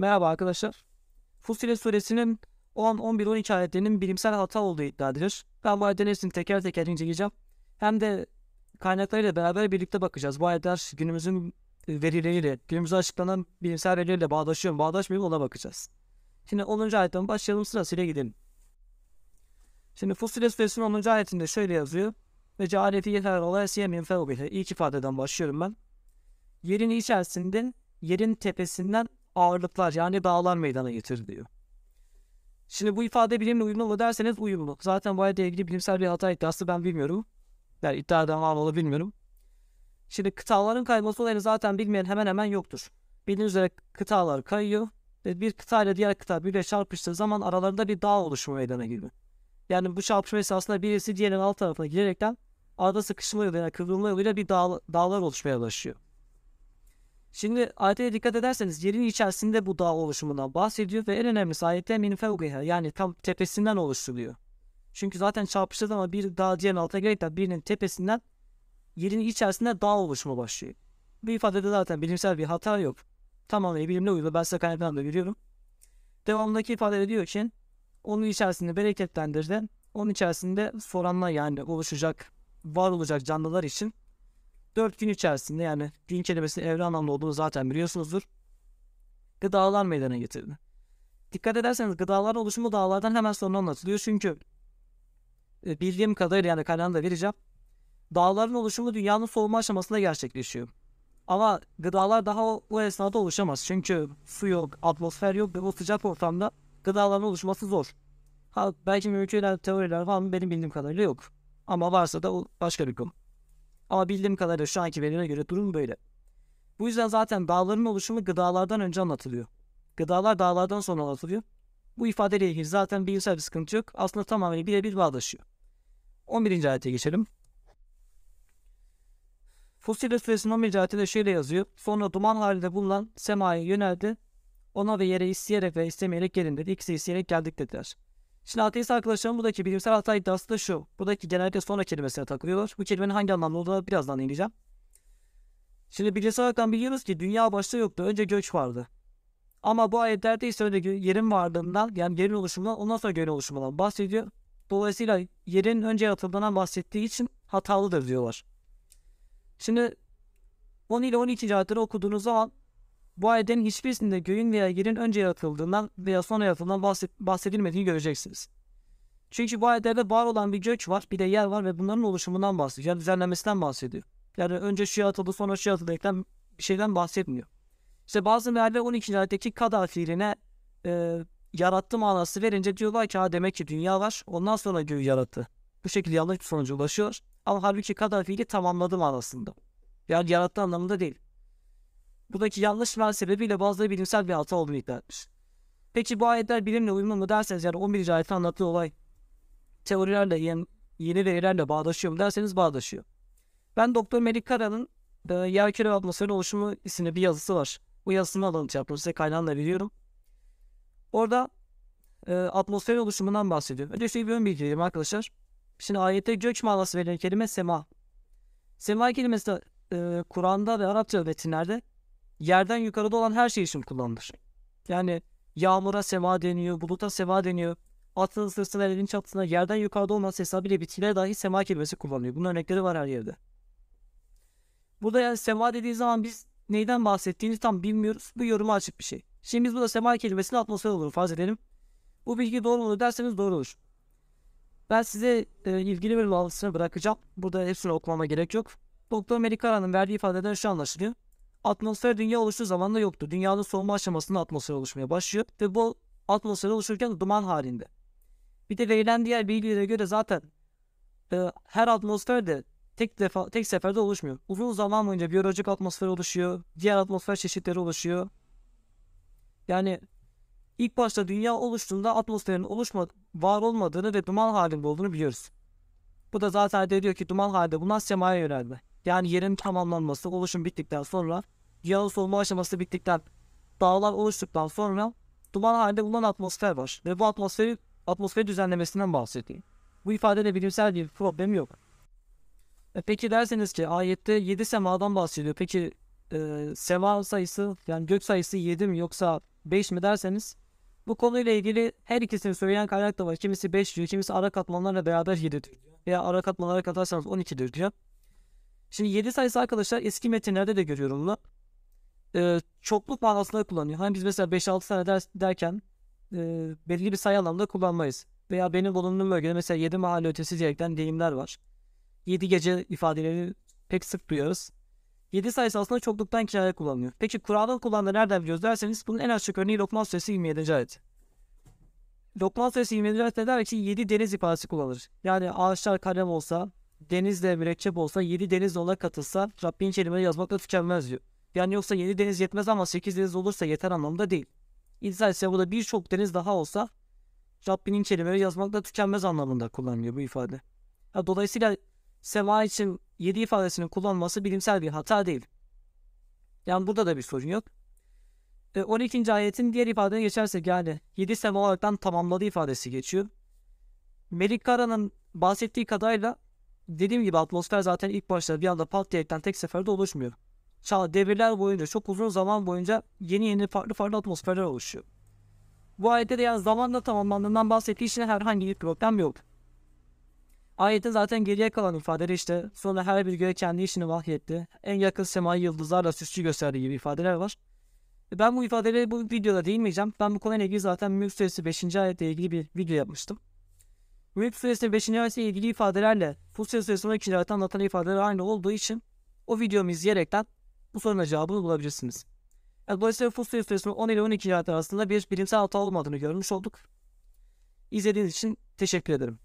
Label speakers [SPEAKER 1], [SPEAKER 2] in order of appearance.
[SPEAKER 1] Merhaba arkadaşlar. Fussilet suresinin 10, 11, 12 ayetlerinin bilimsel hata olduğu iddia edilir. Ben bu ayetlerin hepsini teker teker inceleyeceğim. Hem de kaynaklarıyla beraber birlikte bakacağız. Bu ayetler günümüzün verileriyle, günümüzde açıklanan bilimsel verileriyle bağdaşıyor mu, bağdaşmıyor mu ona bakacağız. Şimdi 10. ayetten başlayalım sırasıyla gidelim. Şimdi Fussilet suresinin 10. ayetinde şöyle yazıyor. Ve cealeti yeter olay siyemin fevbihe. İlk ifadeden başlıyorum ben. Yerin içerisinde yerin tepesinden ağırlıklar yani dağlar meydana getir diyor. Şimdi bu ifade bilimle uyumlu mu derseniz uyumlu. Zaten bu ayette ilgili bilimsel bir hata iddiası ben bilmiyorum. Yani iddiadan var mı bilmiyorum. Şimdi kıtaların kayması olayını zaten bilmeyen hemen hemen yoktur. Bildiğiniz üzere kıtalar kayıyor ve bir kıta ile diğer kıta birbirine çarpıştığı zaman aralarında bir dağ oluşumu meydana geliyor. Yani bu çarpışma esasında birisi diğerinin alt tarafına girerekten arada sıkışma yoluyla, kıvrılma yoluyla bir dağ, dağlar oluşmaya başlıyor. Şimdi ayete dikkat ederseniz yerin içerisinde bu dağ oluşumundan bahsediyor ve en önemlisi ayette min fevgiha yani tam tepesinden oluşturuyor. Çünkü zaten çarpıştığı zaman bir dağ diğerinin altına gerekten birinin tepesinden yerin içerisinde dağ oluşumu başlıyor. Bu ifadede zaten bilimsel bir hata yok. Tamamen bilimle uyumlu. Ben size kaynaklarını da veriyorum. Devamındaki ifade diyor ki onun içerisinde bereketlendirdi. Onun içerisinde soranlar yani oluşacak, var olacak canlılar için 4 gün içerisinde yani gün kelimesinin evre anlamlı olduğunu zaten biliyorsunuzdur. Gıdalar meydana getirdi. Dikkat ederseniz gıdaların oluşumu dağlardan hemen sonra anlatılıyor. Çünkü e, bildiğim kadarıyla yani kaynağını da vereceğim. Dağların oluşumu dünyanın soğuma aşamasında gerçekleşiyor. Ama gıdalar daha o, o esnada oluşamaz. Çünkü su yok, atmosfer yok ve bu sıcak ortamda gıdaların oluşması zor. Ha, belki mümkün teoriler mı benim bildiğim kadarıyla yok. Ama varsa da o başka bir konu. Ama bildiğim kadarıyla şu anki verilere göre durum böyle. Bu yüzden zaten dağların oluşumu gıdalardan önce anlatılıyor. Gıdalar dağlardan sonra anlatılıyor. Bu ifadeyle ilgili zaten bilimsel bir sıkıntı yok. Aslında tamamen birebir bağdaşıyor. 11. ayete geçelim. Fussilet suresinin 11. ayetinde şöyle yazıyor. Sonra duman halinde bulunan semaya yöneldi. Ona ve yere isteyerek ve istemeyerek gelin dedi. İkisi isteyerek geldik dediler. Şimdi ateist arkadaşlarım buradaki bilimsel hata iddiası da şu. Buradaki genellikle sonra kelimesine takılıyorlar. Bu kelimenin hangi anlamda olduğunu birazdan ineceğim. Şimdi bilimsel olarak biliyoruz ki dünya başta yoktu. Önce göç vardı. Ama bu ayetlerde ise önce yerin varlığından yani yerin oluşumundan ondan sonra göğün oluşumundan bahsediyor. Dolayısıyla yerin önce yaratıldığından bahsettiği için hatalıdır diyorlar. Şimdi 10 ile 12. ayetleri okuduğunuz zaman bu ayetin hiçbirisinde göğün veya yerin önce yaratıldığından veya sonra yaratıldığından bahset, bahsedilmediğini göreceksiniz. Çünkü bu ayetlerde var olan bir gök var, bir de yer var ve bunların oluşumundan bahsediyor. Yani düzenlemesinden bahsediyor. Yani önce şu yaratıldı sonra şu yaratıldı eklen bir şeyden bahsetmiyor. İşte bazı mealler 12. ayetteki kada fiiline e, yarattı manası verince diyorlar ki ha demek ki dünya var ondan sonra göğü yarattı. Bu şekilde yanlış bir sonuca ulaşıyor. Ama halbuki kada fiili tamamladı manasında. Yani yarattı anlamında değil. Buradaki yanlış ver sebebiyle bazıları bilimsel bir hata olduğunu iddia etmiş. Peki bu ayetler bilimle uyumlu mu derseniz yani 11. ayette anlattığı olay teorilerle yeni, yeni verilerle bağdaşıyor mu derseniz bağdaşıyor. Ben Doktor Melik Kara'nın e, Yer Küre Atmosferin Oluşumu isimli bir yazısı var. Bu yazısını alıntı yaptım size kaynağını veriyorum. Orada e, atmosferin oluşumundan bahsediyor. Önce şöyle bir ön bilgi vereyim arkadaşlar. Şimdi ayette gök manası verilen kelime sema. Sema kelimesi de e, Kur'an'da ve Arapça metinlerde yerden yukarıda olan her şey için kullanılır. Yani yağmura sema deniyor, buluta sema deniyor. Atın sırtına, elin çatısına yerden yukarıda olması hesabıyla bitkilere dahi sema kelimesi kullanılıyor. Bunun örnekleri var her yerde. Burada yani sema dediği zaman biz neyden bahsettiğini tam bilmiyoruz. Bu yoruma açık bir şey. Şimdi biz burada sema kelimesini atmosfer olur farz edelim. Bu bilgi doğru mu derseniz doğru olur. Ben size e, ilgili bir bağlantısını bırakacağım. Burada hepsini okumama gerek yok. Doktor Melikara'nın verdiği ifadeden şu anlaşılıyor. Atmosfer dünya oluştuğu zaman da yoktu. Dünyanın soğuma aşamasında atmosfer oluşmaya başlıyor ve bu atmosfer oluşurken duman halinde. Bir de verilen diğer bilgilere göre zaten e, her atmosfer de tek defa tek seferde oluşmuyor. Uzun zaman boyunca biyolojik atmosfer oluşuyor, diğer atmosfer çeşitleri oluşuyor. Yani ilk başta dünya oluştuğunda atmosferin oluşma, var olmadığını ve duman halinde olduğunu biliyoruz. Bu da zaten diyor ki duman halinde bunlar semaya yöneldi. Yani yerin tamamlanması, oluşum bittikten sonra dünyanın soğuma aşaması bittikten dağlar oluştuktan sonra duman halinde bulunan atmosfer var. Ve bu atmosferi atmosfer düzenlemesinden bahsediyor. Bu ifadede bilimsel bir problem yok. E peki derseniz ki ayette 7 semadan bahsediyor. Peki e, sema sayısı yani gök sayısı 7 mi yoksa 5 mi derseniz bu konuyla ilgili her ikisini söyleyen kaynak da var. Kimisi 5 diyor, kimisi ara katmanlarla beraber 7 diyor. Veya ara katmanlara katarsanız 12'dir diyor. Şimdi 7 sayısı arkadaşlar eski metinlerde de görüyorum bunu. Ee, çokluk manasında kullanıyor. Hani biz mesela 5-6 tane ders derken e, belli bir sayı anlamda kullanmayız. Veya benim bulunduğum bölgede mesela 7 mahalle ötesi diyerekten deyimler var. 7 gece ifadeleri pek sık duyarız. 7 sayısı aslında çokluktan kinaya kullanılıyor. Peki Kur'an'ın kullandığı nereden biliyoruz derseniz bunun en açık örneği Lokman Suresi 27. ayet. Lokman Suresi 27. ayette der ki 7 deniz ifadesi kullanır. Yani ağaçlar kalem olsa, denizle mürekkep olsa, 7 deniz ona katılsa Rabbin kelimeleri yazmakla tükenmez diyor. Yani yoksa 7 deniz yetmez ama 8 deniz olursa yeter anlamda değil. İnsan ise burada birçok deniz daha olsa Rabbinin kelimeleri yazmakla tükenmez anlamında kullanılıyor bu ifade. Ha, dolayısıyla sema için 7 ifadesinin kullanılması bilimsel bir hata değil. Yani burada da bir sorun yok. E, 12. ayetin diğer ifadeye geçersek yani 7 sema olaraktan tamamladığı ifadesi geçiyor. Melik Kara'nın bahsettiği kadarıyla dediğim gibi atmosfer zaten ilk başta bir anda pat diyerekten tek seferde oluşmuyor. Çağ devirler boyunca çok uzun zaman boyunca yeni yeni farklı farklı atmosferler oluşuyor. Bu ayette de yani zamanla tamamlandığından bahsettiği için herhangi bir problem yok. Ayetin zaten geriye kalan ifadeleri işte sonra her bir göğe kendi işini vahyetti. En yakın semayı yıldızlarla süslü gösterdiği gibi ifadeler var. Ben bu ifadeleri bu videoda değinmeyeceğim. Ben bu konuyla ilgili zaten Mülk Suresi 5. ayetle ilgili bir video yapmıştım. Mülk Suresi 5. ayetle ilgili ifadelerle Fussilet Suresi 12. ayette anlatan ifadeler aynı olduğu için o videomu izleyerekten bu soruna cevabını bulabilirsiniz. Yani dolayısıyla Fussilet Suresi'nin 10 ile 12. ayet arasında bir bilimsel hata olmadığını görmüş olduk. İzlediğiniz için teşekkür ederim.